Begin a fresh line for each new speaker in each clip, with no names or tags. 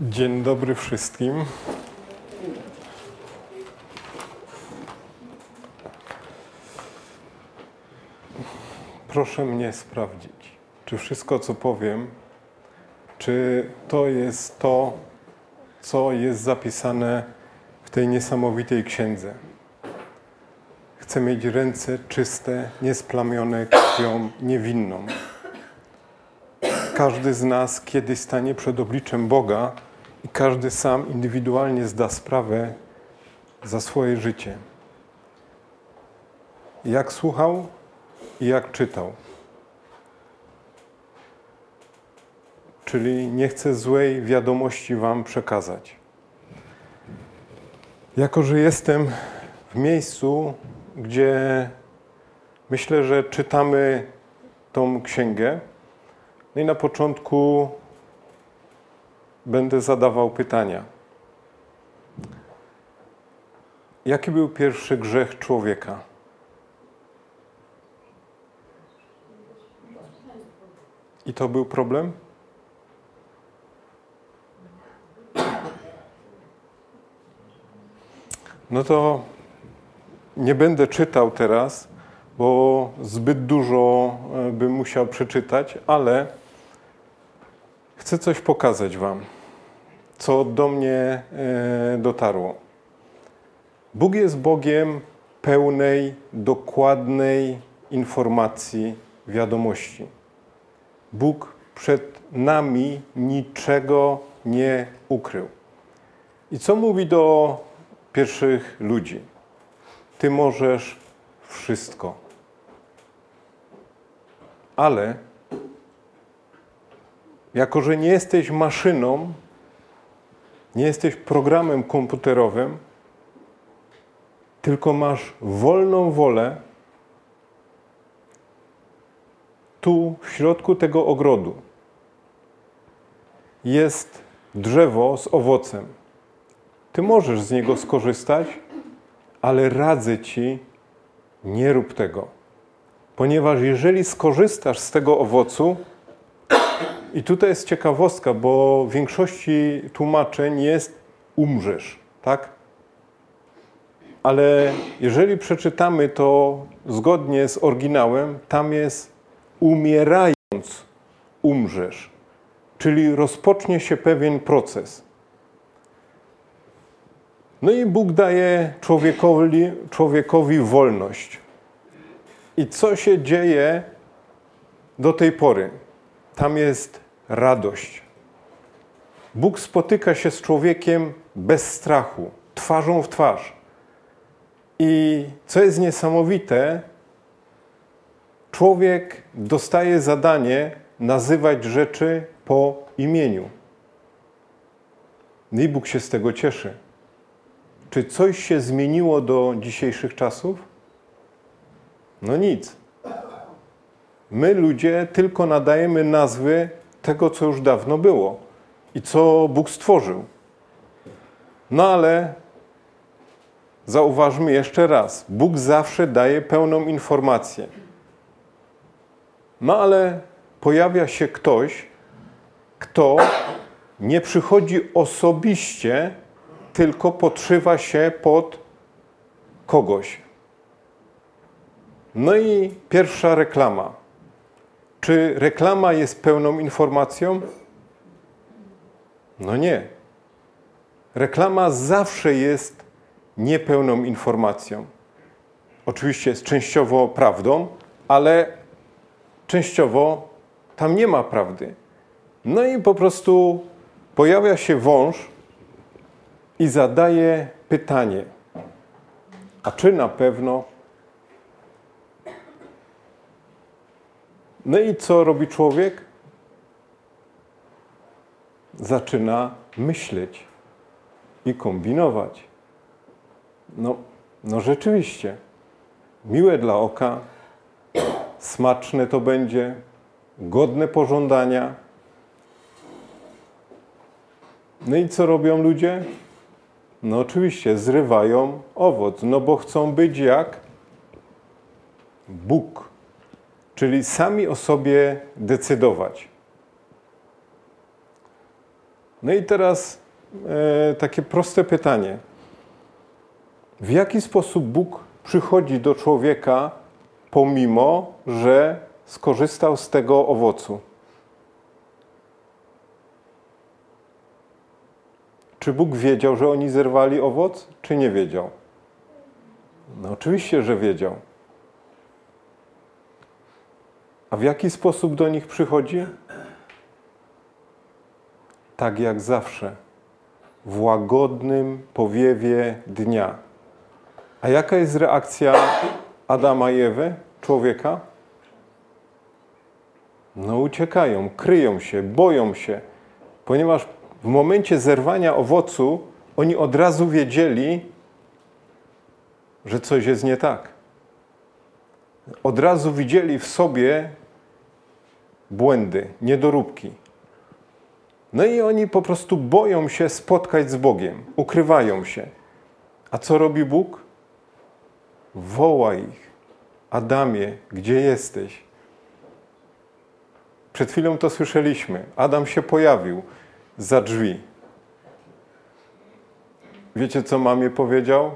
Dzień dobry wszystkim. Proszę mnie sprawdzić, czy wszystko, co powiem, czy to jest to, co jest zapisane w tej niesamowitej księdze. Chcę mieć ręce czyste, niesplamione krwią niewinną. Każdy z nas kiedyś stanie przed obliczem Boga i każdy sam indywidualnie zda sprawę za swoje życie. Jak słuchał i jak czytał. Czyli nie chcę złej wiadomości Wam przekazać. Jako, że jestem w miejscu, gdzie myślę, że czytamy tą księgę, no i na początku będę zadawał pytania. Jaki był pierwszy grzech człowieka? I to był problem? No to nie będę czytał teraz, bo zbyt dużo e, bym musiał przeczytać, ale chcę coś pokazać Wam, co do mnie e, dotarło. Bóg jest Bogiem pełnej, dokładnej informacji, wiadomości. Bóg przed nami niczego nie ukrył. I co mówi do pierwszych ludzi? Ty możesz wszystko. Ale jako, że nie jesteś maszyną, nie jesteś programem komputerowym, tylko masz wolną wolę, tu w środku tego ogrodu jest drzewo z owocem. Ty możesz z niego skorzystać, ale radzę ci, nie rób tego. Ponieważ jeżeli skorzystasz z tego owocu, i tutaj jest ciekawostka, bo w większości tłumaczeń jest umrzesz, tak? Ale jeżeli przeczytamy to zgodnie z oryginałem, tam jest umierając umrzesz, czyli rozpocznie się pewien proces. No i Bóg daje człowiekowi, człowiekowi wolność. I co się dzieje do tej pory? Tam jest radość. Bóg spotyka się z człowiekiem bez strachu, twarzą w twarz. I co jest niesamowite, człowiek dostaje zadanie nazywać rzeczy po imieniu. No i Bóg się z tego cieszy. Czy coś się zmieniło do dzisiejszych czasów? No nic. My ludzie tylko nadajemy nazwy tego, co już dawno było i co Bóg stworzył. No ale zauważmy jeszcze raz: Bóg zawsze daje pełną informację. No ale pojawia się ktoś, kto nie przychodzi osobiście, tylko podszywa się pod kogoś. No i pierwsza reklama. Czy reklama jest pełną informacją? No nie. Reklama zawsze jest niepełną informacją. Oczywiście jest częściowo prawdą, ale częściowo tam nie ma prawdy. No i po prostu pojawia się wąż i zadaje pytanie: A czy na pewno No i co robi człowiek? Zaczyna myśleć i kombinować. No, no rzeczywiście, miłe dla oka, smaczne to będzie, godne pożądania. No i co robią ludzie? No oczywiście zrywają owoc, no bo chcą być jak Bóg czyli sami o sobie decydować. No i teraz e, takie proste pytanie. W jaki sposób Bóg przychodzi do człowieka, pomimo że skorzystał z tego owocu? Czy Bóg wiedział, że oni zerwali owoc, czy nie wiedział? No oczywiście, że wiedział. A w jaki sposób do nich przychodzi? Tak jak zawsze, w łagodnym powiewie dnia. A jaka jest reakcja Adama i Ewy, człowieka? No uciekają, kryją się, boją się, ponieważ w momencie zerwania owocu oni od razu wiedzieli, że coś jest nie tak. Od razu widzieli w sobie błędy, niedoróbki. No i oni po prostu boją się spotkać z Bogiem, ukrywają się. A co robi Bóg? Woła ich. Adamie, gdzie jesteś? Przed chwilą to słyszeliśmy. Adam się pojawił za drzwi. Wiecie, co mamie powiedział?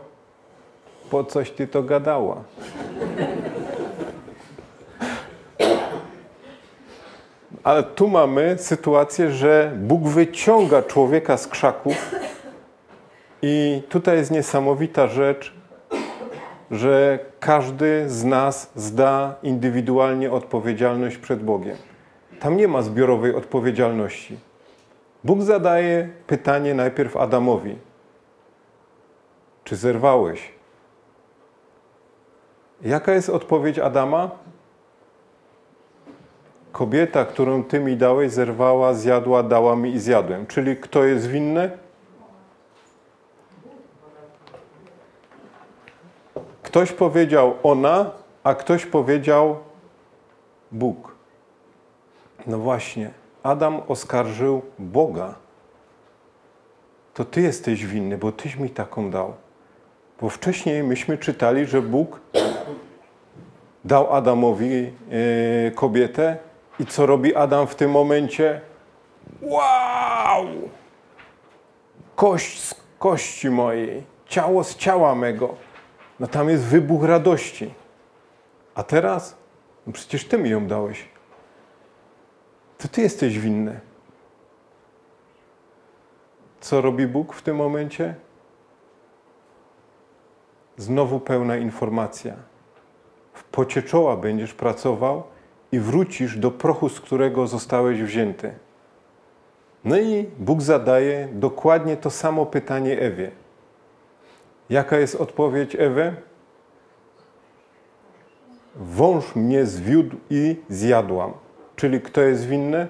Po coś ty to gadała? Ale tu mamy sytuację, że Bóg wyciąga człowieka z krzaków i tutaj jest niesamowita rzecz, że każdy z nas zda indywidualnie odpowiedzialność przed Bogiem. Tam nie ma zbiorowej odpowiedzialności. Bóg zadaje pytanie najpierw Adamowi: Czy zerwałeś? Jaka jest odpowiedź Adama? Kobieta, którą ty mi dałeś, zerwała, zjadła, dała mi i zjadłem. Czyli kto jest winny? Ktoś powiedział ona, a ktoś powiedział Bóg. No właśnie, Adam oskarżył Boga. To ty jesteś winny, bo tyś mi taką dał. Bo wcześniej myśmy czytali, że Bóg dał Adamowi yy, kobietę, i co robi Adam w tym momencie? Wow! Kość z kości mojej, ciało z ciała mego. No tam jest wybuch radości. A teraz? No przecież ty mi ją dałeś. To ty jesteś winny. Co robi Bóg w tym momencie? Znowu pełna informacja. W pocie czoła będziesz pracował i wrócisz do prochu, z którego zostałeś wzięty. No i Bóg zadaje dokładnie to samo pytanie Ewie. Jaka jest odpowiedź Ewy? Wąż mnie zwiódł i zjadłam. Czyli kto jest winny?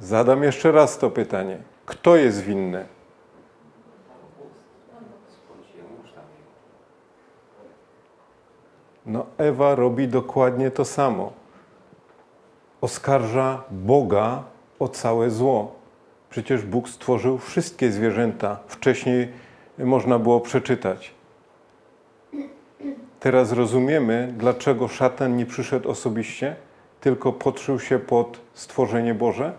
Zadam jeszcze raz to pytanie. Kto jest winny? No, Ewa robi dokładnie to samo. Oskarża Boga o całe zło. Przecież Bóg stworzył wszystkie zwierzęta. Wcześniej można było przeczytać. Teraz rozumiemy, dlaczego szatan nie przyszedł osobiście, tylko podszył się pod stworzenie Boże?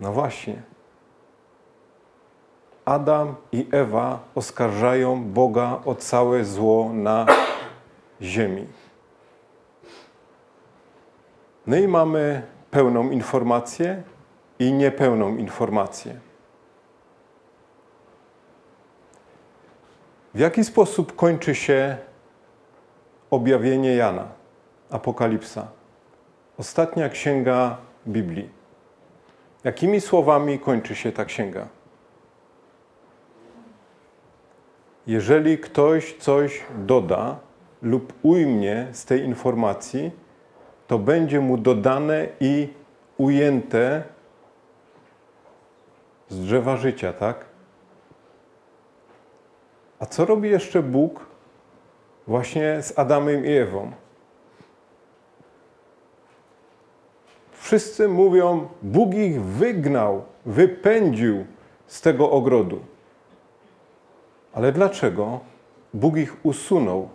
No właśnie. Adam i Ewa oskarżają Boga o całe zło na ziemi. No i mamy pełną informację i niepełną informację. W jaki sposób kończy się objawienie Jana, Apokalipsa? Ostatnia księga Biblii. Jakimi słowami kończy się ta księga? Jeżeli ktoś coś doda lub ujmie z tej informacji, to będzie mu dodane i ujęte z drzewa życia, tak? A co robi jeszcze Bóg właśnie z Adamem i Ewą? Wszyscy mówią, Bóg ich wygnał, wypędził z tego ogrodu. Ale dlaczego Bóg ich usunął?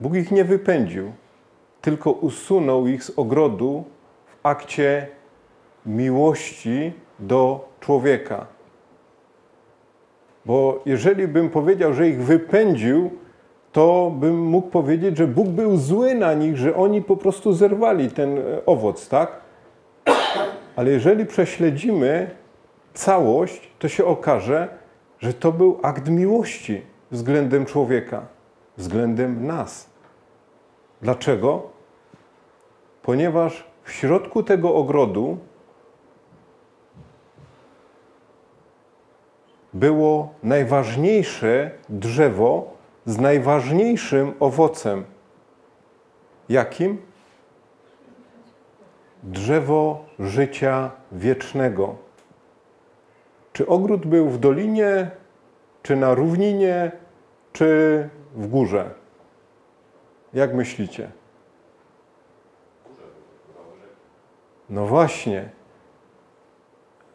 Bóg ich nie wypędził. tylko usunął ich z ogrodu w akcie miłości do człowieka. Bo jeżeli bym powiedział, że ich wypędził, to bym mógł powiedzieć, że Bóg był zły na nich, że oni po prostu zerwali ten e, owoc, tak? Ale jeżeli prześledzimy całość, to się okaże, że to był akt miłości względem człowieka, względem nas. Dlaczego? Ponieważ w środku tego ogrodu było najważniejsze drzewo z najważniejszym owocem. Jakim? Drzewo życia wiecznego. Czy ogród był w dolinie, czy na równinie, czy w górze? Jak myślicie? No właśnie.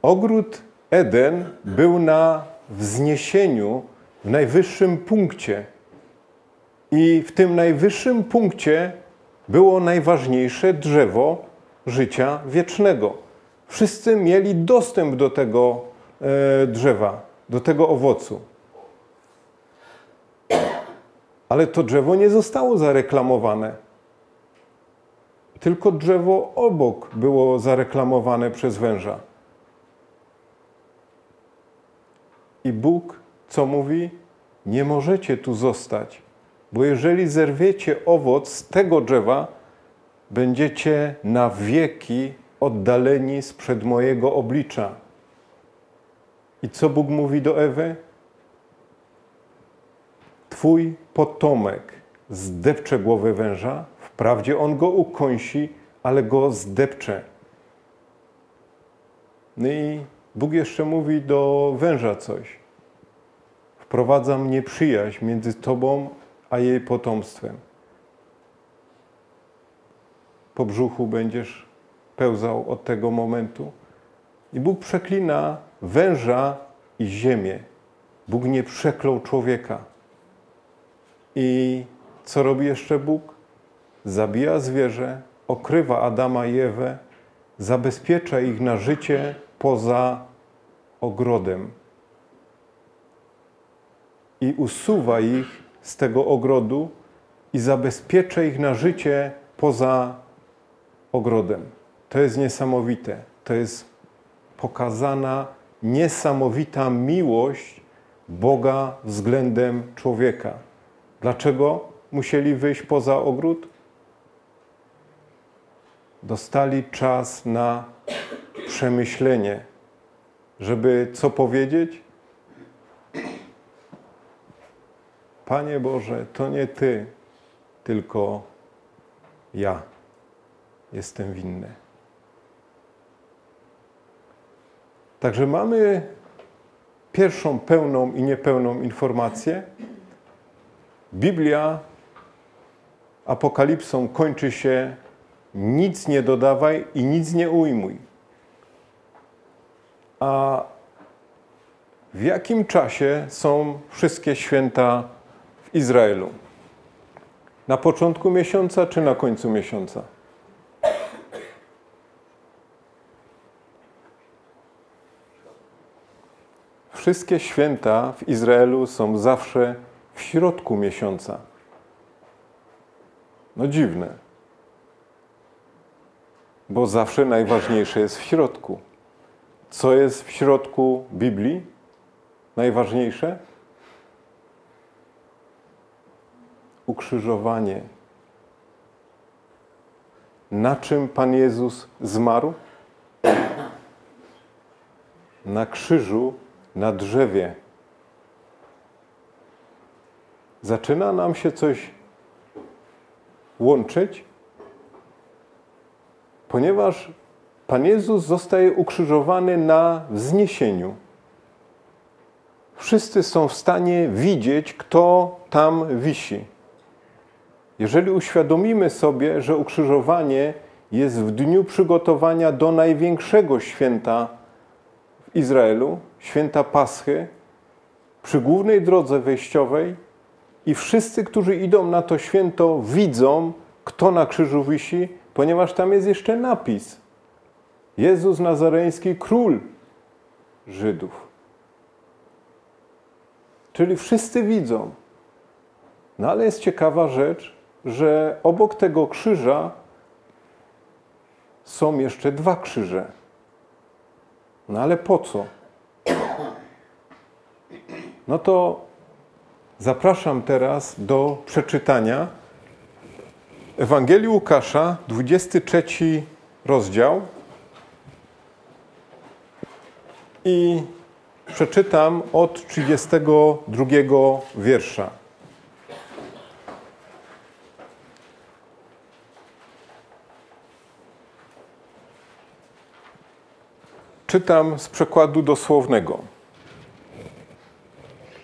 Ogród Eden był na wzniesieniu, w najwyższym punkcie. I w tym najwyższym punkcie było najważniejsze drzewo życia wiecznego. Wszyscy mieli dostęp do tego drzewa, do tego owocu. Ale to drzewo nie zostało zareklamowane. Tylko drzewo obok było zareklamowane przez węża. I Bóg co mówi? Nie możecie tu zostać, bo jeżeli zerwiecie owoc z tego drzewa, będziecie na wieki oddaleni sprzed mojego oblicza. I co Bóg mówi do Ewy? Twój potomek zdepcze głowę węża, wprawdzie on go ukąsi, ale go zdepcze. No i Bóg jeszcze mówi do węża coś. Wprowadzam nieprzyjaźń między Tobą a jej potomstwem. Po brzuchu będziesz pełzał od tego momentu. I Bóg przeklina węża i ziemię. Bóg nie przeklął człowieka. I co robi jeszcze Bóg? Zabija zwierzę, okrywa Adama i Ewę, zabezpiecza ich na życie poza ogrodem i usuwa ich z tego ogrodu i zabezpiecza ich na życie poza ogrodem. To jest niesamowite. To jest pokazana niesamowita miłość Boga względem człowieka. Dlaczego musieli wyjść poza ogród? Dostali czas na przemyślenie, żeby co powiedzieć? Panie Boże, to nie Ty, tylko ja jestem winny. Także mamy pierwszą pełną i niepełną informację. Biblia apokalipsą kończy się nic nie dodawaj i nic nie ujmuj. A w jakim czasie są wszystkie święta Izraelu? Na początku miesiąca czy na końcu miesiąca? Wszystkie święta w Izraelu są zawsze w środku miesiąca. No dziwne. Bo zawsze najważniejsze jest w środku. Co jest w środku Biblii? Najważniejsze? ukrzyżowanie. Na czym Pan Jezus zmarł? Na krzyżu, na drzewie. Zaczyna nam się coś łączyć, ponieważ Pan Jezus zostaje ukrzyżowany na wzniesieniu. Wszyscy są w stanie widzieć, kto tam wisi. Jeżeli uświadomimy sobie, że ukrzyżowanie jest w dniu przygotowania do największego święta Izraelu, święta Paschy, przy głównej drodze wejściowej, i wszyscy, którzy idą na to święto, widzą kto na krzyżu wisi, ponieważ tam jest jeszcze napis. Jezus Nazareński, król Żydów. Czyli wszyscy widzą. No ale jest ciekawa rzecz, że obok tego krzyża są jeszcze dwa krzyże. No ale po co? No to zapraszam teraz do przeczytania Ewangelii Łukasza, 23 rozdział. I przeczytam od 32 wiersza. Czytam z przekładu dosłownego.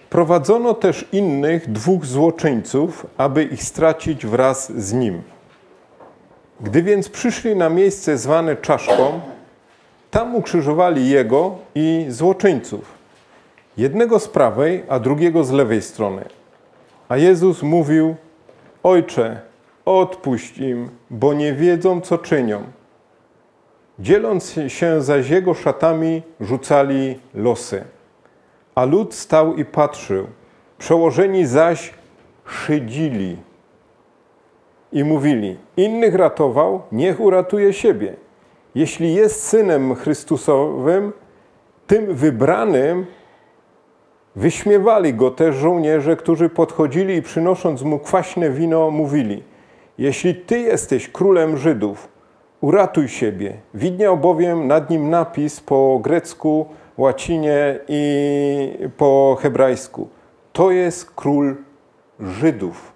Prowadzono też innych dwóch złoczyńców, aby ich stracić wraz z nim. Gdy więc przyszli na miejsce zwane czaszką, tam ukrzyżowali jego i złoczyńców. Jednego z prawej, a drugiego z lewej strony. A Jezus mówił: Ojcze, odpuść im, bo nie wiedzą, co czynią. Dzieląc się zaś jego szatami, rzucali losy. A lud stał i patrzył. Przełożeni zaś szydzili i mówili: Innych ratował, niech uratuje siebie. Jeśli jest synem Chrystusowym, tym wybranym, wyśmiewali go też żołnierze, którzy podchodzili i przynosząc mu kwaśne wino, mówili: Jeśli ty jesteś królem Żydów, uratuj siebie. Widniał bowiem nad nim napis po grecku, łacinie i po hebrajsku. To jest król Żydów.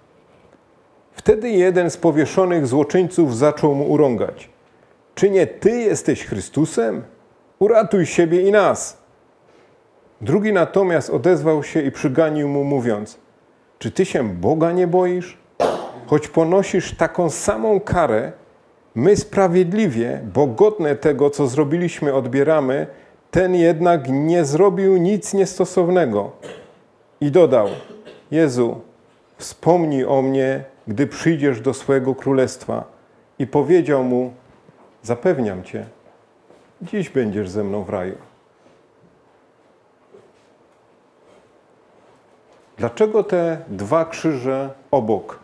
Wtedy jeden z powieszonych złoczyńców zaczął mu urągać. Czy nie ty jesteś Chrystusem? Uratuj siebie i nas. Drugi natomiast odezwał się i przyganił mu, mówiąc: Czy ty się Boga nie boisz? Choć ponosisz taką samą karę, my sprawiedliwie, bo godne tego, co zrobiliśmy, odbieramy, ten jednak nie zrobił nic niestosownego. I dodał: Jezu, wspomnij o mnie, gdy przyjdziesz do swojego królestwa. I powiedział mu: Zapewniam cię, dziś będziesz ze mną w raju. Dlaczego te dwa krzyże obok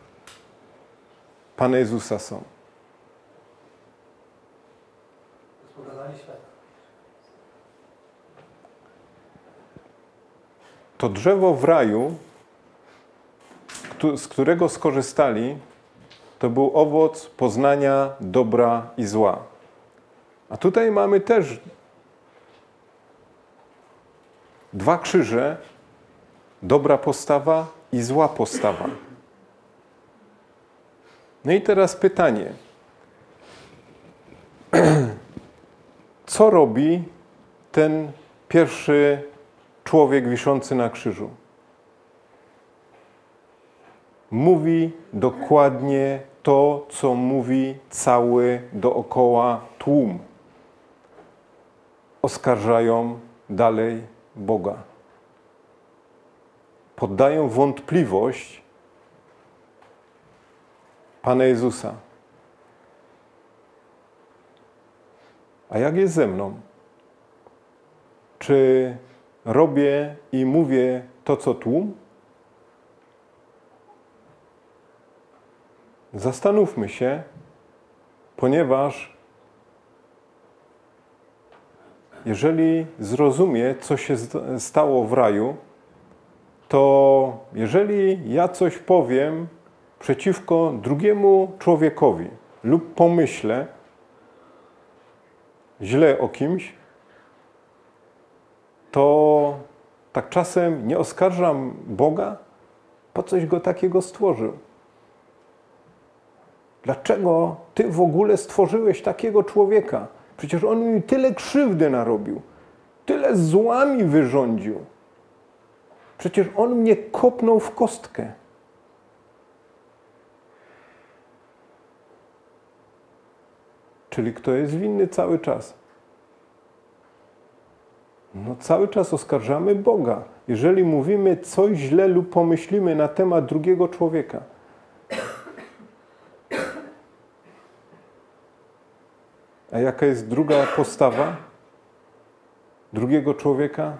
Pana Jezusa są? To drzewo w raju, z którego skorzystali, to był owoc poznania dobra i zła. A tutaj mamy też dwa krzyże, dobra postawa i zła postawa. No i teraz pytanie. Co robi ten pierwszy człowiek wiszący na krzyżu? Mówi dokładnie to, co mówi cały dookoła tłum. Oskarżają dalej Boga. Poddają wątpliwość Pana Jezusa. A jak jest ze mną? Czy robię i mówię to, co tłum? Zastanówmy się, ponieważ jeżeli zrozumie, co się stało w raju, to jeżeli ja coś powiem przeciwko drugiemu człowiekowi lub pomyślę źle o kimś, to tak czasem nie oskarżam Boga, po coś go takiego stworzył. Dlaczego ty w ogóle stworzyłeś takiego człowieka? Przecież on mi tyle krzywdy narobił, tyle złami wyrządził. Przecież on mnie kopnął w kostkę. Czyli kto jest winny cały czas? No, cały czas oskarżamy Boga, jeżeli mówimy coś źle lub pomyślimy na temat drugiego człowieka. A jaka jest druga postawa drugiego człowieka?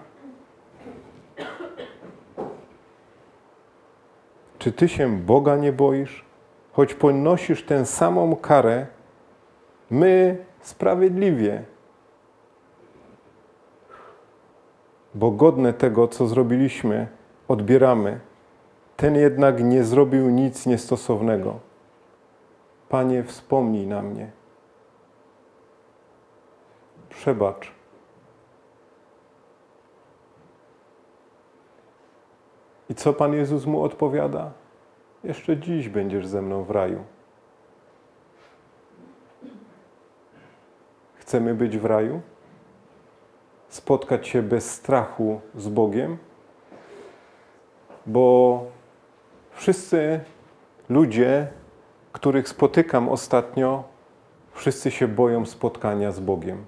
Czy ty się Boga nie boisz? Choć ponosisz tę samą karę, my sprawiedliwie, bo godne tego, co zrobiliśmy, odbieramy. Ten jednak nie zrobił nic niestosownego. Panie, wspomnij na mnie. Przebacz. I co Pan Jezus mu odpowiada? Jeszcze dziś będziesz ze mną w raju. Chcemy być w raju? Spotkać się bez strachu z Bogiem? Bo wszyscy ludzie, których spotykam ostatnio, wszyscy się boją spotkania z Bogiem.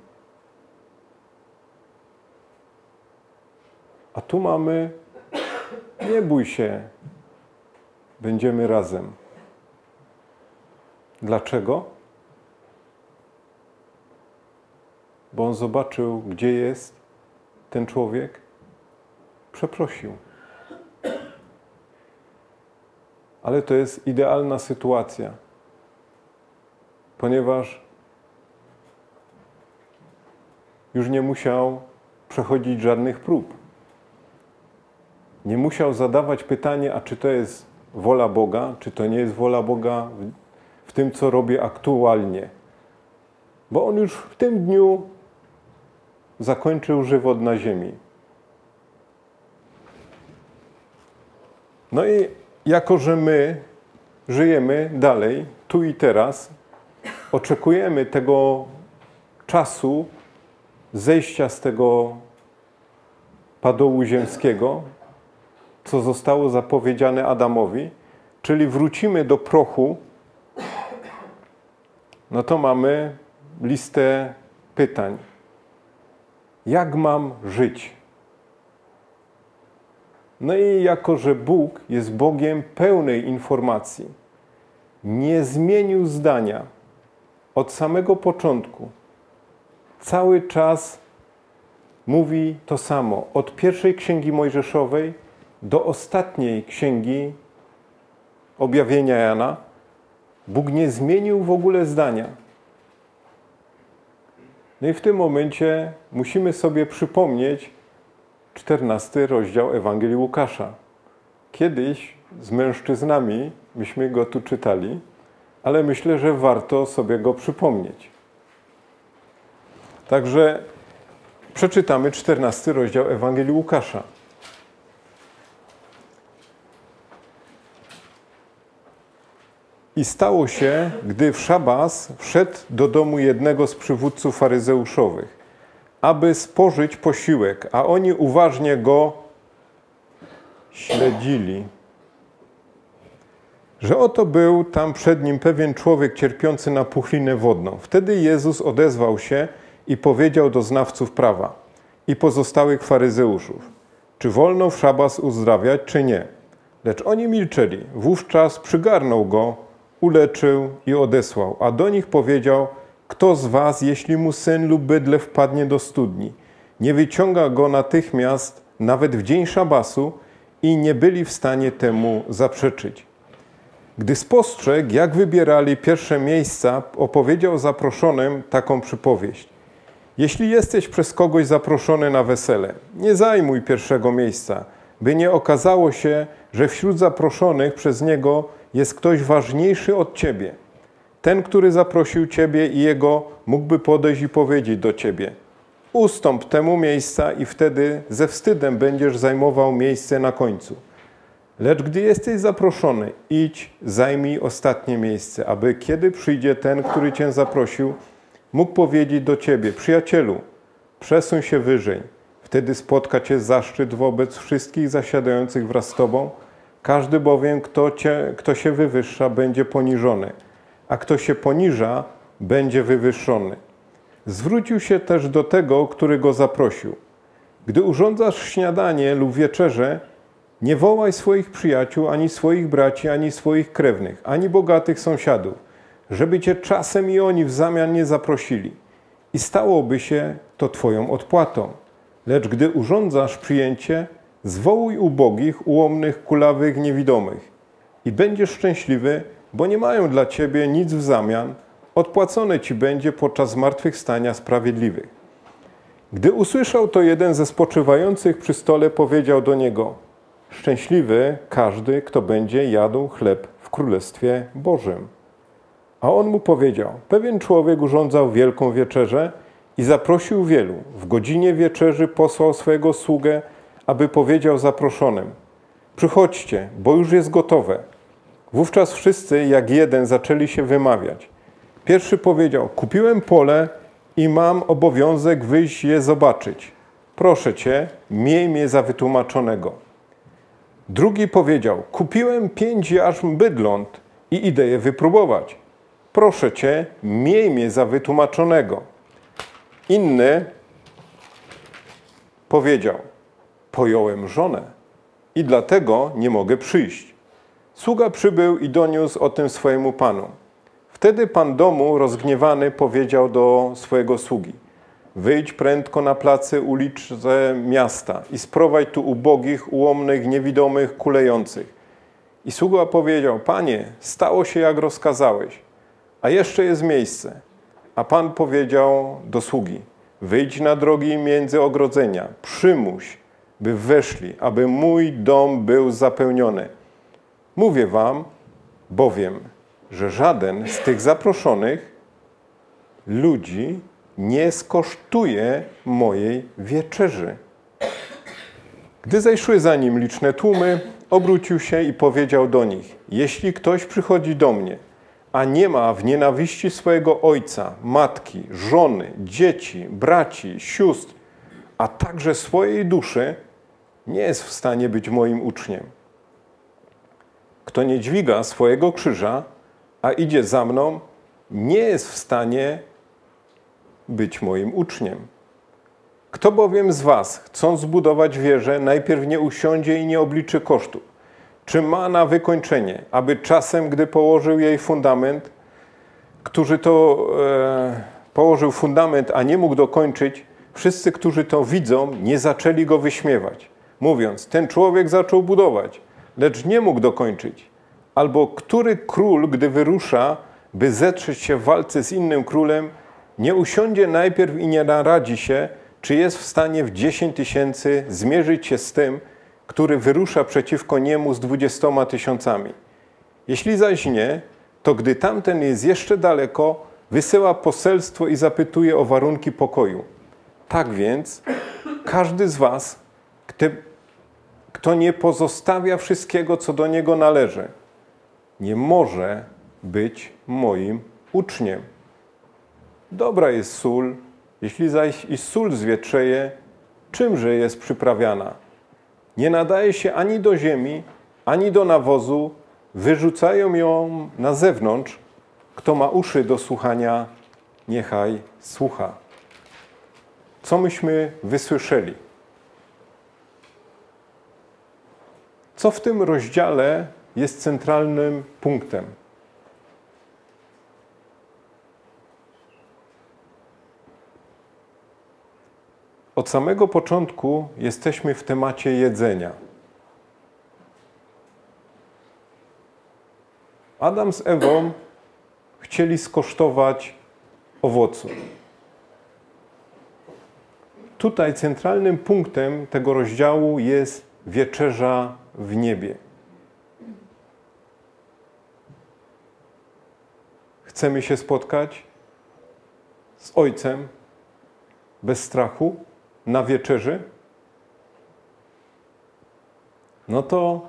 A tu mamy, nie bój się, będziemy razem. Dlaczego? Bo on zobaczył, gdzie jest ten człowiek, przeprosił. Ale to jest idealna sytuacja, ponieważ już nie musiał przechodzić żadnych prób. Nie musiał zadawać pytania, a czy to jest wola Boga, czy to nie jest wola Boga w, tym, co robię aktualnie. Bo on już w tym dniu zakończył żywot na ziemi. No i jako, że my żyjemy dalej, tu i teraz, oczekujemy tego czasu zejścia z tego padołu ziemskiego, co zostało zapowiedziane Adamowi, czyli wrócimy do prochu, no to mamy listę pytań. Jak mam żyć? No i jako, że Bóg jest Bogiem pełnej informacji, nie zmienił zdania od samego początku. Cały czas mówi to samo. Od pierwszej księgi Mojżeszowej do ostatniej księgi objawienia Jana, Bóg nie zmienił w ogóle zdania. No i w tym momencie musimy sobie przypomnieć 14 rozdział Ewangelii Łukasza. Kiedyś z mężczyznami myśmy go tu czytali, ale myślę, że warto sobie go przypomnieć. Także przeczytamy 14 rozdział Ewangelii Łukasza. I stało się, gdy w szabas wszedł do domu jednego z przywódców faryzeuszowych, aby spożyć posiłek, a oni uważnie go śledzili. Że oto był tam przed nim pewien człowiek cierpiący na puchlinę wodną. Wtedy Jezus odezwał się i powiedział do znawców prawa i pozostałych faryzeuszów, czy wolno w szabas uzdrawiać, czy nie. Lecz oni milczeli. Wówczas przygarnął go uleczył i odesłał, a do nich powiedział: Kto z was, jeśli mu syn lub bydle wpadnie do studni, nie wyciąga go natychmiast, nawet w dzień szabasu, i nie byli w stanie temu zaprzeczyć. Gdy spostrzegł, jak wybierali pierwsze miejsca, opowiedział zaproszonym taką przypowieść. Jeśli jesteś przez kogoś zaproszony na wesele, nie zajmuj pierwszego miejsca, by nie okazało się, że wśród zaproszonych przez niego jest ktoś ważniejszy od ciebie. Ten, który zaprosił ciebie i jego mógłby podejść i powiedzieć do ciebie: Ustąp temu miejsca, i wtedy ze wstydem będziesz zajmował miejsce na końcu. Lecz gdy jesteś zaproszony, idź, zajmij ostatnie miejsce, aby kiedy przyjdzie ten, który cię zaprosił, mógł powiedzieć do ciebie: Przyjacielu, przesuń się wyżej. Wtedy spotka cię zaszczyt wobec wszystkich zasiadających wraz z tobą każdy bowiem, kto, cię, kto się wywyższa, będzie poniżony, a kto się poniża, będzie wywyższony. Zwrócił się też do tego, który go zaprosił. Gdy urządzasz śniadanie lub wieczerze, nie wołaj swoich przyjaciół, ani swoich braci, ani swoich krewnych, ani bogatych sąsiadów, żeby cię czasem i oni w zamian nie zaprosili. i stałoby się to Twoją odpłatą. Lecz gdy urządzasz przyjęcie, zwołuj ubogich, ułomnych, kulawych, niewidomych i będziesz szczęśliwy, bo nie mają dla Ciebie nic w zamian, odpłacone Ci będzie podczas zmartwychwstania sprawiedliwych. Gdy usłyszał to jeden ze spoczywających przy stole, powiedział do niego: Szczęśliwy każdy, kto będzie jadł chleb w królestwie Bożym. A on mu powiedział: Pewien człowiek urządzał wielką wieczerzę i zaprosił wielu. W godzinie wieczerzy posłał swojego sługę, aby powiedział zaproszonym: Przychodźcie, bo już jest gotowe. Wówczas wszyscy, jak jeden, zaczęli się wymawiać. Pierwszy powiedział: Kupiłem pole i mam obowiązek wyjść je zobaczyć. Proszę cię, miej mnie za wytłumaczonego. Drugi powiedział: Kupiłem pięć jarzm bydląt i idę je wypróbować. Proszę cię, miej mnie za wytłumaczonego. Inny powiedział: Pojąłem żonę i dlatego nie mogę przyjść. Sługa przybył i doniósł o tym swojemu panu. Wtedy pan domu, rozgniewany, powiedział do swojego sługi: Wyjdź prędko na placy uliczne miasta i sprowadź tu ubogich, ułomnych, niewidomych, kulejących. I sługa powiedział: Panie, stało się jak rozkazałeś, a jeszcze jest miejsce. A pan powiedział do sługi: Wyjdź na drogi między ogrodzenia, przymuś, by weszli, aby mój dom był zapełniony. Mówię wam, bowiem, że żaden z tych zaproszonych ludzi nie skosztuje mojej wieczerzy. Gdy zajszły za nim liczne tłumy, obrócił się i powiedział do nich: Jeśli ktoś przychodzi do mnie, a nie ma w nienawiści swojego ojca, matki, żony, dzieci, braci, sióstr, a także swojej duszy, nie jest w stanie być moim uczniem. Kto nie dźwiga swojego krzyża, a idzie za mną, nie jest w stanie być moim uczniem. Kto bowiem z Was, chcąc zbudować wieżę, najpierw nie usiądzie i nie obliczy kosztów, czy ma na wykończenie, aby czasem, gdy położył jej fundament, którzy to e, położył fundament, a nie mógł dokończyć, wszyscy, którzy to widzą, nie zaczęli go wyśmiewać, mówiąc: Ten człowiek zaczął budować, lecz nie mógł dokończyć. Albo który król, gdy wyrusza, by zetrzeć się w walce z innym królem, nie usiądzie najpierw i nie naradzi się, czy jest w stanie w 10 tysięcy zmierzyć się z tym, który wyrusza przeciwko niemu z dwudziestoma tysiącami. Jeśli zaś nie, to gdy tamten jest jeszcze daleko, wysyła poselstwo i zapytuje o warunki pokoju. Tak więc każdy z was, kto, nie pozostawia wszystkiego, co do niego należy, nie może być moim uczniem. Dobra jest sól, jeśli zaś i sól zwietrzeje, czymże jest przyprawiana? Nie nadaje się ani do ziemi, ani do nawozu, wyrzucają ją na zewnątrz. Kto ma uszy do słuchania, niechaj słucha. Co myśmy wysłyszeli? Co w tym rozdziale jest centralnym punktem? Od samego początku jesteśmy w temacie jedzenia. Adam z Ewą chcieli skosztować owocu. Tutaj centralnym punktem tego rozdziału jest wieczerza w niebie. Chcemy się spotkać z Ojcem bez strachu na wieczerzy? No to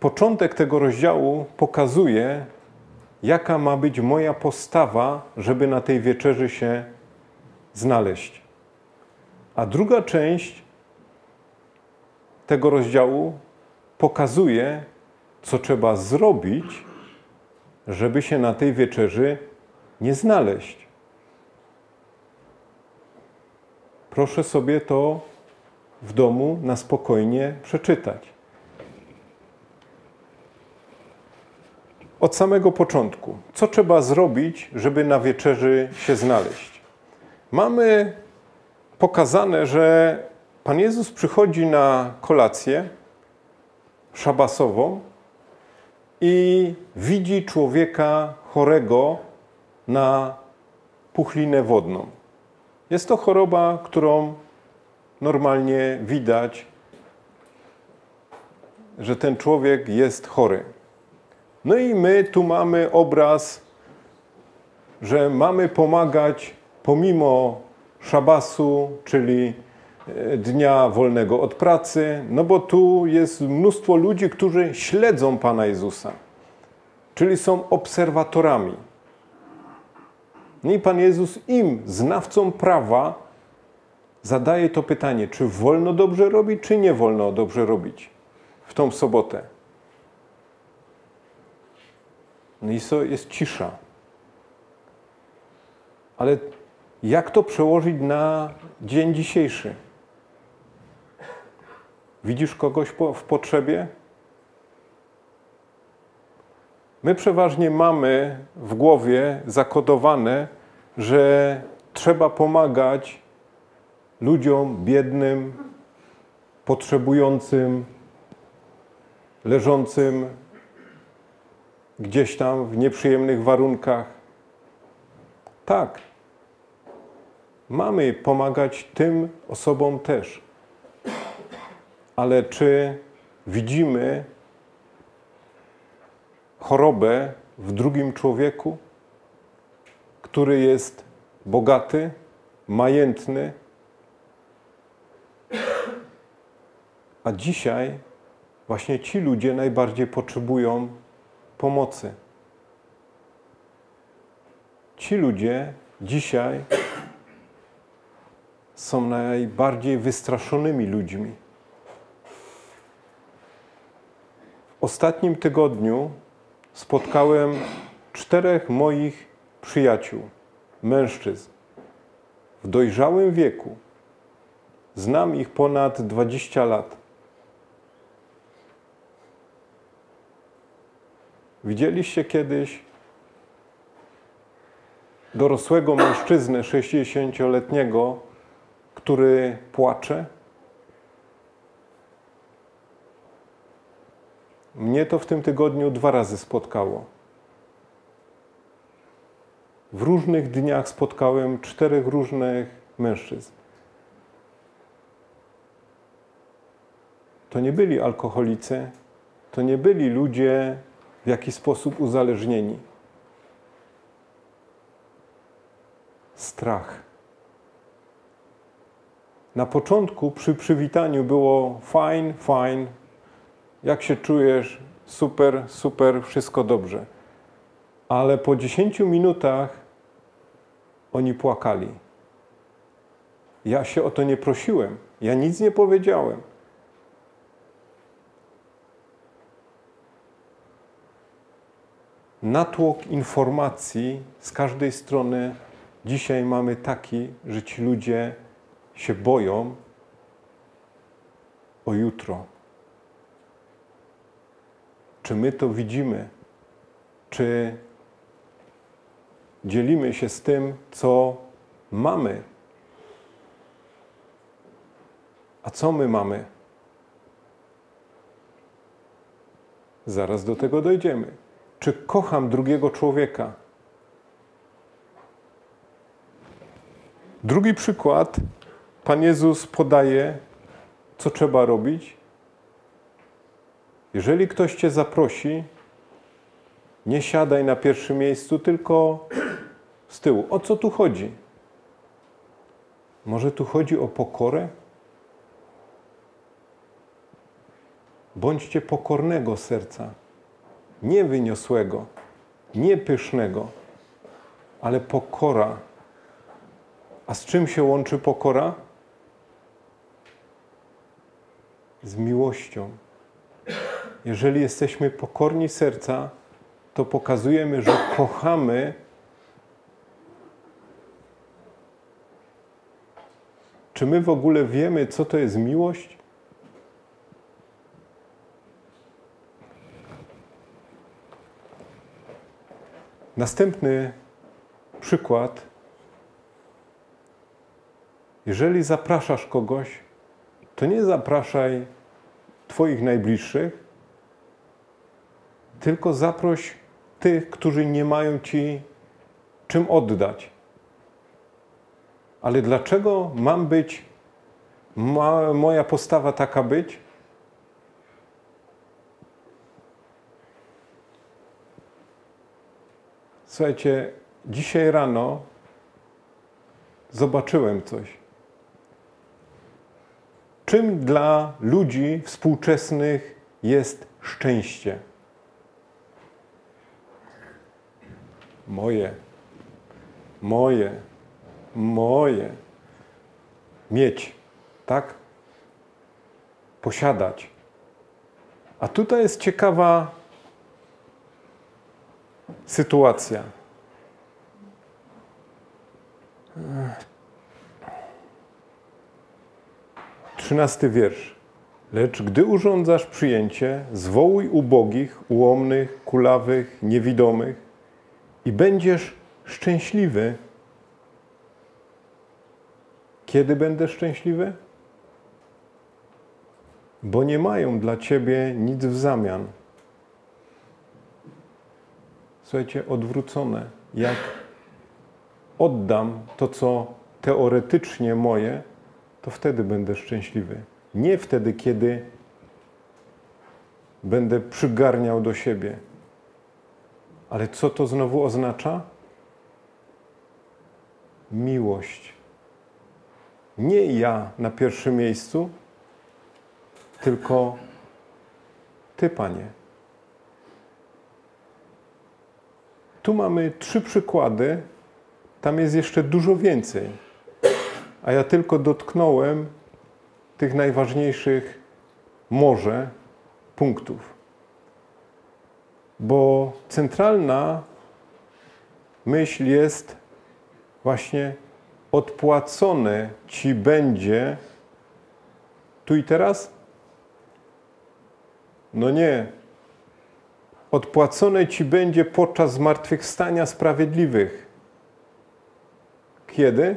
początek tego rozdziału pokazuje, jaka ma być moja postawa, żeby na tej wieczerzy się znaleźć. A druga część tego rozdziału pokazuje, co trzeba zrobić, żeby się na tej wieczerzy nie znaleźć. Proszę sobie to w domu na spokojnie przeczytać. Od samego początku, co trzeba zrobić, żeby na wieczerzy się znaleźć? mamy pokazane, że Pan Jezus przychodzi na kolację szabasową i widzi człowieka chorego na puchlinę wodną. Jest to choroba, którą normalnie widać, że ten człowiek jest chory. No i my tu mamy obraz, że mamy pomagać pomimo szabasu, czyli e, dnia wolnego od pracy, no bo tu jest mnóstwo ludzi, którzy śledzą Pana Jezusa, czyli są obserwatorami. No i Pan Jezus im, znawcom prawa, zadaje to pytanie, czy wolno dobrze robić, czy nie wolno dobrze robić w tą sobotę. No i so jest cisza. Ale jak to przełożyć na dzień dzisiejszy? Widzisz kogoś w potrzebie? My przeważnie mamy w głowie zakodowane, że trzeba pomagać ludziom biednym, potrzebującym, leżącym gdzieś tam w nieprzyjemnych warunkach. Tak, mamy pomagać tym osobom też. Ale czy widzimy chorobę w drugim człowieku, który jest bogaty, majętny, a dzisiaj właśnie ci ludzie najbardziej potrzebują pomocy. Ci ludzie dzisiaj są najbardziej wystraszonymi ludźmi. W ostatnim tygodniu spotkałem czterech moich przyjaciół, mężczyzn, w dojrzałym wieku. Znam ich ponad 20 lat. Widzieliście kiedyś dorosłego mężczyznę 60-letniego, który płacze? Mnie to w tym tygodniu dwa razy spotkało. W różnych dniach spotkałem czterech różnych mężczyzn. To nie byli alkoholicy, to nie byli ludzie w jakiś sposób uzależnieni. Strach. Na początku przy przywitaniu było fajn, fajn, jak się czujesz, super, super, wszystko dobrze. Ale po 10 minutach oni płakali. Ja się o to nie prosiłem, ja nic nie powiedziałem. natłok informacji z każdej strony dzisiaj mamy taki, że ci ludzie się boją o jutro. Czy my to widzimy? Czy dzielimy się z tym, co mamy? A co my mamy? Zaraz do tego dojdziemy czy kocham drugiego człowieka. Drugi przykład Pan Jezus podaje, co trzeba robić. Jeżeli ktoś Cię zaprosi, nie siadaj na pierwszym miejscu, tylko z tyłu. O co tu chodzi? Może tu chodzi o pokorę? Bądźcie pokornego serca nie wyniosłego, nie pysznego, ale pokora. A z czym się łączy pokora? Z miłością. Jeżeli jesteśmy pokorni serca, to pokazujemy, że kochamy Czy my w ogóle wiemy, co to jest miłość? Następny przykład Jeżeli zapraszasz kogoś, to nie zapraszaj Twoich najbliższych, tylko zaproś tych, którzy nie mają Ci czym oddać. Ale dlaczego mam być, ma, moja postawa taka być? Słuchajcie, dzisiaj rano zobaczyłem coś. Czym dla ludzi współczesnych jest szczęście? Moje, moje, moje. Mieć, tak? Posiadać. A tutaj jest ciekawa sytuacja. Trzynasty wiersz. Lecz gdy urządzasz przyjęcie, zwołuj ubogich, ułomnych, kulawych, niewidomych i będziesz szczęśliwy. Kiedy będę szczęśliwy? Bo nie mają dla ciebie nic w zamian. Słuchajcie, odwrócone. Jak oddam to, co teoretycznie moje, to wtedy będę szczęśliwy. Nie wtedy, kiedy będę przygarniał do siebie. Ale co to znowu oznacza? Miłość. Nie ja na pierwszym miejscu, tylko Ty, Panie. Tu mamy trzy przykłady, tam jest jeszcze dużo więcej. A ja tylko dotknąłem tych najważniejszych może punktów. Bo centralna myśl jest właśnie odpłacone ci będzie tu i teraz? No nie. Odpłacone ci będzie podczas zmartwychwstania sprawiedliwych. Kiedy?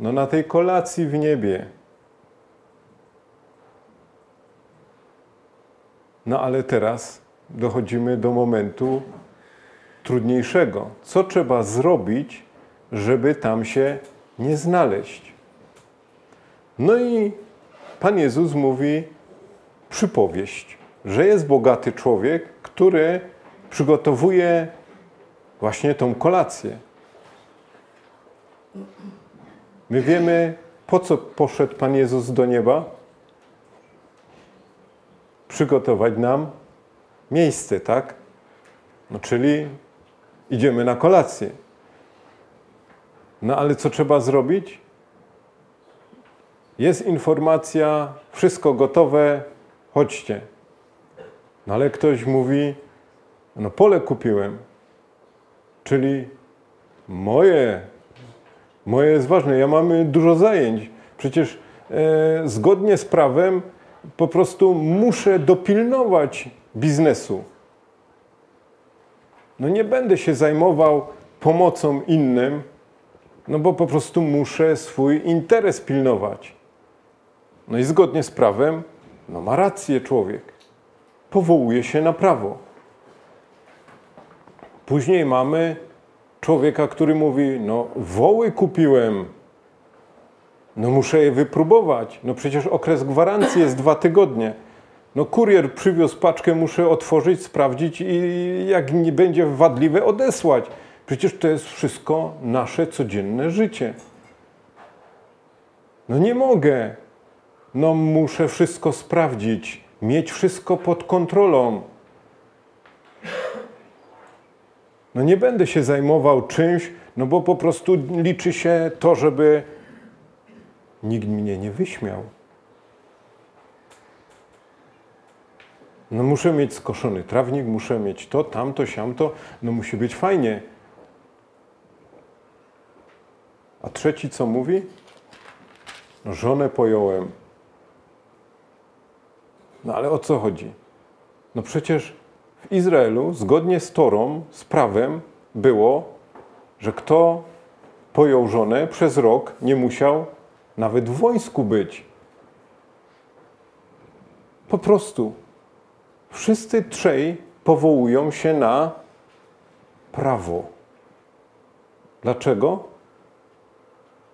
No na tej kolacji w niebie. No ale teraz dochodzimy do momentu trudniejszego. Co trzeba zrobić, żeby tam się nie znaleźć? No i Pan Jezus mówi przypowieść, że jest bogaty człowiek, który przygotowuje właśnie tą kolację. My wiemy, po co poszedł Pan Jezus do nieba? Przygotować nam miejsce, tak? No, czyli idziemy na kolację. No ale co trzeba zrobić? Jest informacja, wszystko gotowe, chodźcie. No ale ktoś mówi, no pole kupiłem, czyli moje, moje jest ważne, ja mam dużo zajęć. Przecież e, zgodnie z prawem po prostu muszę dopilnować biznesu. No nie będę się zajmował pomocą innym, no bo po prostu muszę swój interes pilnować. No i zgodnie z prawem, no ma rację człowiek. Powołuje się na prawo. Później mamy człowieka, który mówi: No, woły kupiłem, no muszę je wypróbować. No przecież okres gwarancji jest dwa tygodnie. No kurier przywiózł paczkę, muszę otworzyć, sprawdzić i jak nie będzie wadliwe odesłać. Przecież to jest wszystko nasze codzienne życie. No nie mogę. No muszę wszystko sprawdzić, mieć wszystko pod kontrolą. No nie będę się zajmował czymś, no bo po prostu liczy się to, żeby nikt mnie nie wyśmiał. No muszę mieć skoszony trawnik, muszę mieć to, tamto, siamto, no musi być fajnie. A trzeci co mówi? No żonę pojąłem. No ale o co chodzi? No przecież w Izraelu, zgodnie z Torą, z prawem, było, że kto pojął żonę przez rok, nie musiał nawet w wojsku być. Po prostu wszyscy trzej powołują się na prawo. Dlaczego?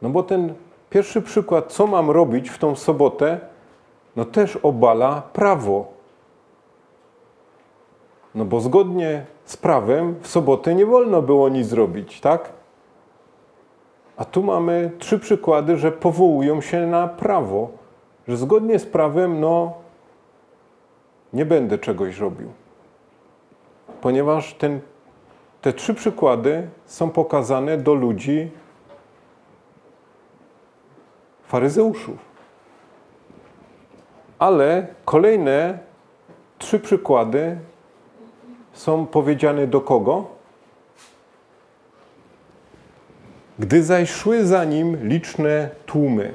No bo ten pierwszy przykład, co mam robić w tą sobotę, no też obala prawo. No bo zgodnie z prawem w sobotę nie wolno było nic zrobić, tak? A tu mamy trzy przykłady, że powołują się na prawo, że zgodnie z prawem, no, nie będę czegoś robił. Ponieważ ten, te trzy przykłady są pokazane do ludzi faryzeuszów. Ale kolejne trzy przykłady są powiedziane do kogo? Gdy zaś szły za nim liczne tłumy.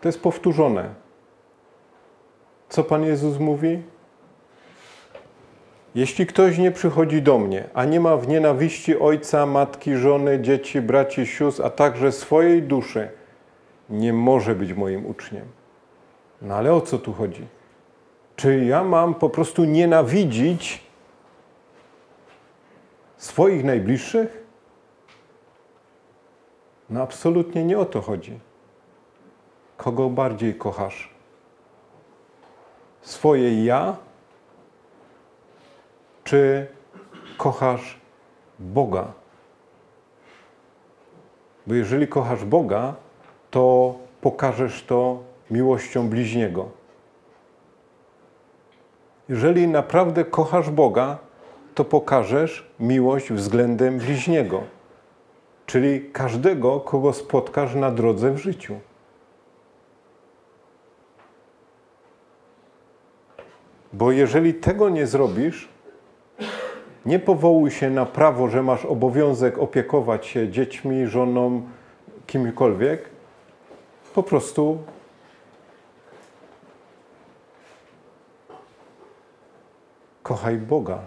To jest powtórzone. Co Pan Jezus mówi? Jeśli ktoś nie przychodzi do mnie, a nie ma w nienawiści ojca, matki, żony, dzieci, braci, sióstr, a także swojej duszy, nie może być moim uczniem. No ale o co tu chodzi? Czy ja mam po prostu nienawidzić swoich najbliższych? No absolutnie nie o to chodzi. Kogo bardziej kochasz? Swoje ja? Czy kochasz Boga? Bo jeżeli kochasz Boga, to pokażesz to miłością bliźniego. Jeżeli naprawdę kochasz Boga, to pokażesz miłość względem bliźniego, czyli każdego, kogo spotkasz na drodze w życiu. Bo jeżeli tego nie zrobisz, nie powołuj się na prawo, że masz obowiązek opiekować się dziećmi, żoną, kimkolwiek. Po prostu kochaj Boga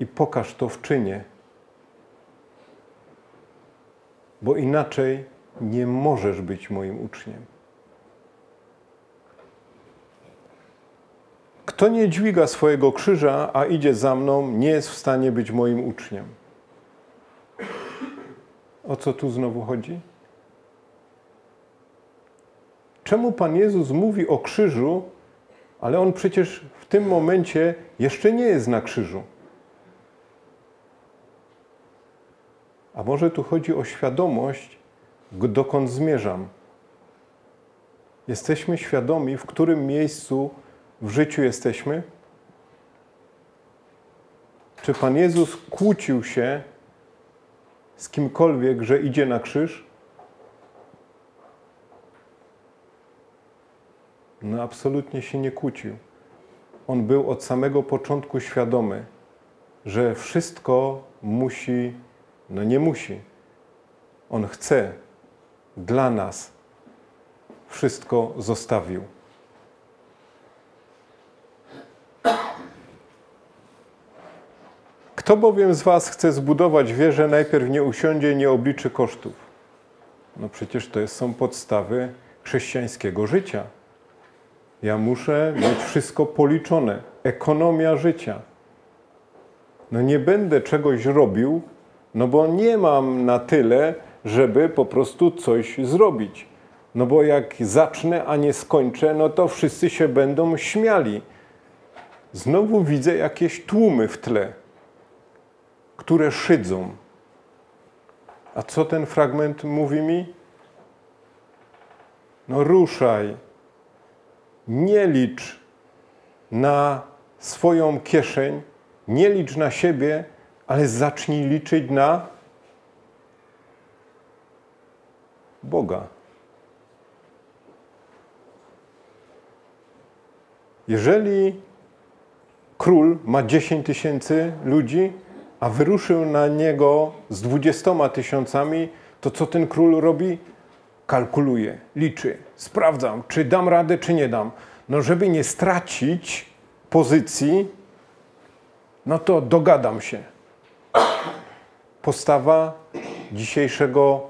i pokaż to w czynie. Bo inaczej nie możesz być moim uczniem. Kto nie dźwiga swojego krzyża, a idzie za mną, nie jest w stanie być moim uczniem. O co tu znowu chodzi? Czemu Pan Jezus mówi o krzyżu, ale on przecież tym momencie jeszcze nie jest na krzyżu? A może tu chodzi o świadomość, dokąd zmierzam? Jesteśmy świadomi, w którym miejscu w życiu jesteśmy? Czy Pan Jezus kłócił się z kimkolwiek, że idzie na krzyż? No, absolutnie się nie kłócił. On był od samego początku świadomy, że wszystko musi, no nie musi. On chce dla nas wszystko zostawił. Kto bowiem z Was chce zbudować wieżę, najpierw nie usiądzie nie obliczy kosztów. No przecież to są podstawy chrześcijańskiego życia. Ja muszę mieć wszystko policzone. Ekonomia życia. No nie będę czegoś robił, no bo nie mam na tyle, żeby po prostu coś zrobić. No bo jak zacznę, a nie skończę, no to wszyscy się będą śmiali. Znowu widzę jakieś tłumy w tle które szydzą. A co ten fragment mówi mi? No ruszaj. Nie licz na swoją kieszeń, nie licz na siebie, ale zacznij liczyć na Boga. Jeżeli król ma 10 tysięcy ludzi, a wyruszył na niego z dwudziestoma tysiącami, to co ten król robi? Kalkuluje, liczy, sprawdzam, czy dam radę, czy nie dam. No, żeby nie stracić pozycji, no to dogadam się. Postawa dzisiejszego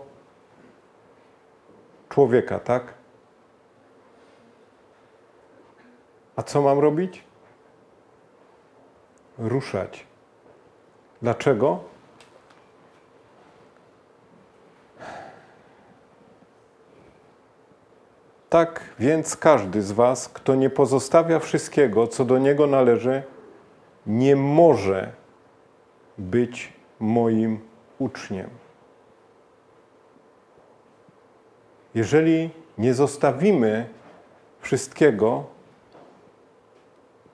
człowieka, tak? A co mam robić? Ruszać. Dlaczego? Tak więc każdy z Was, kto nie pozostawia wszystkiego, co do niego należy, nie może być moim uczniem. Jeżeli nie zostawimy wszystkiego,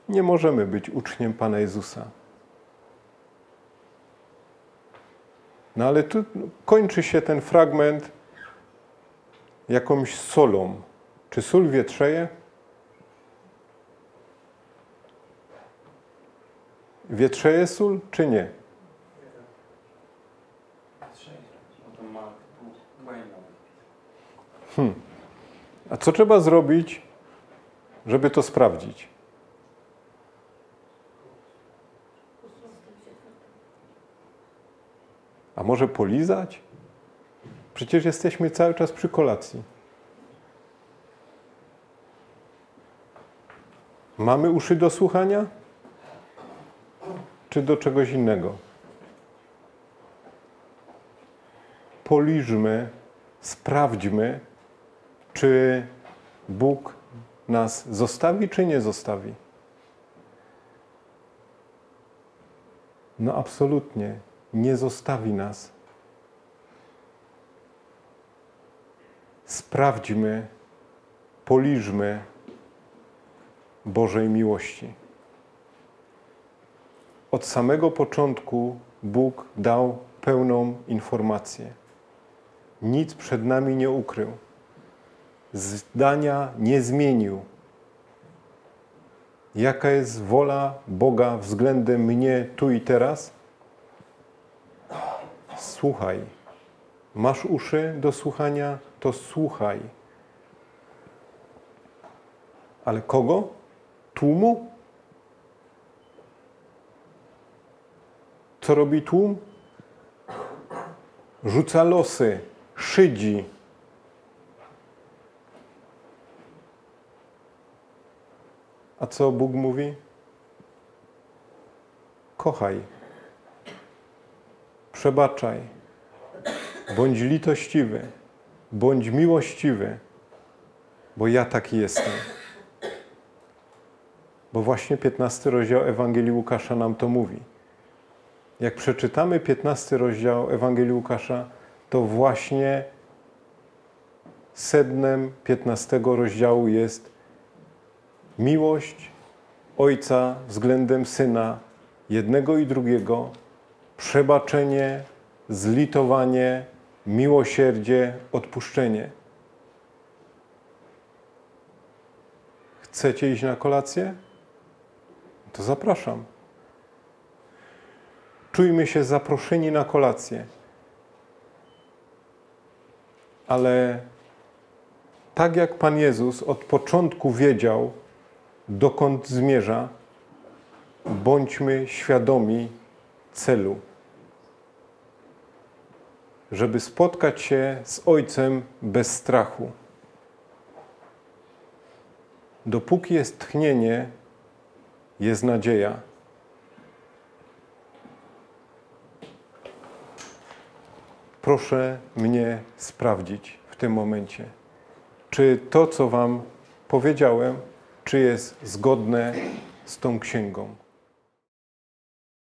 nie możemy być uczniem Pana Jezusa. No ale tu kończy się ten fragment jakąś solą. Czy sól wietrzeje? Wietrzeje sól, czy nie?
Błędną.
A co trzeba zrobić, żeby to sprawdzić? A może polizać? Przecież jesteśmy cały czas przy kolacji. Mamy uszy do słuchania? Czy do czegoś innego? Poliżmy, sprawdźmy, czy Bóg nas zostawi, czy nie zostawi. No, absolutnie nie zostawi nas. Sprawdźmy, poliżmy Bożej miłości. Od samego początku Bóg dał pełną informację. Nic przed nami nie ukrył. Zdania nie zmienił. Jaka jest wola Boga względem mnie tu i teraz? Słuchaj. Masz uszy do słuchania, to słuchaj. Ale kogo? Tłumu? Co robi tłum? Rzuca losy, szydzi. A co Bóg mówi? Kochaj, przebaczaj, bądź litościwy, bądź miłościwy, bo ja taki jestem. Bo właśnie 15 rozdział Ewangelii Łukasza nam to mówi. Jak przeczytamy 15 rozdział Ewangelii Łukasza, to właśnie sednem 15 rozdziału jest miłość Ojca względem Syna, jednego i drugiego, przebaczenie, zlitowanie, miłosierdzie, odpuszczenie. Chcecie iść na kolację? To zapraszam. Czujmy się zaproszeni na kolację. Ale tak jak Pan Jezus od początku wiedział, dokąd zmierza, bądźmy świadomi celu. Żeby spotkać się z Ojcem bez strachu. Dopóki jest tchnienie, jest nadzieja. Proszę mnie sprawdzić w tym momencie, czy to, co Wam powiedziałem, czy jest zgodne z tą księgą.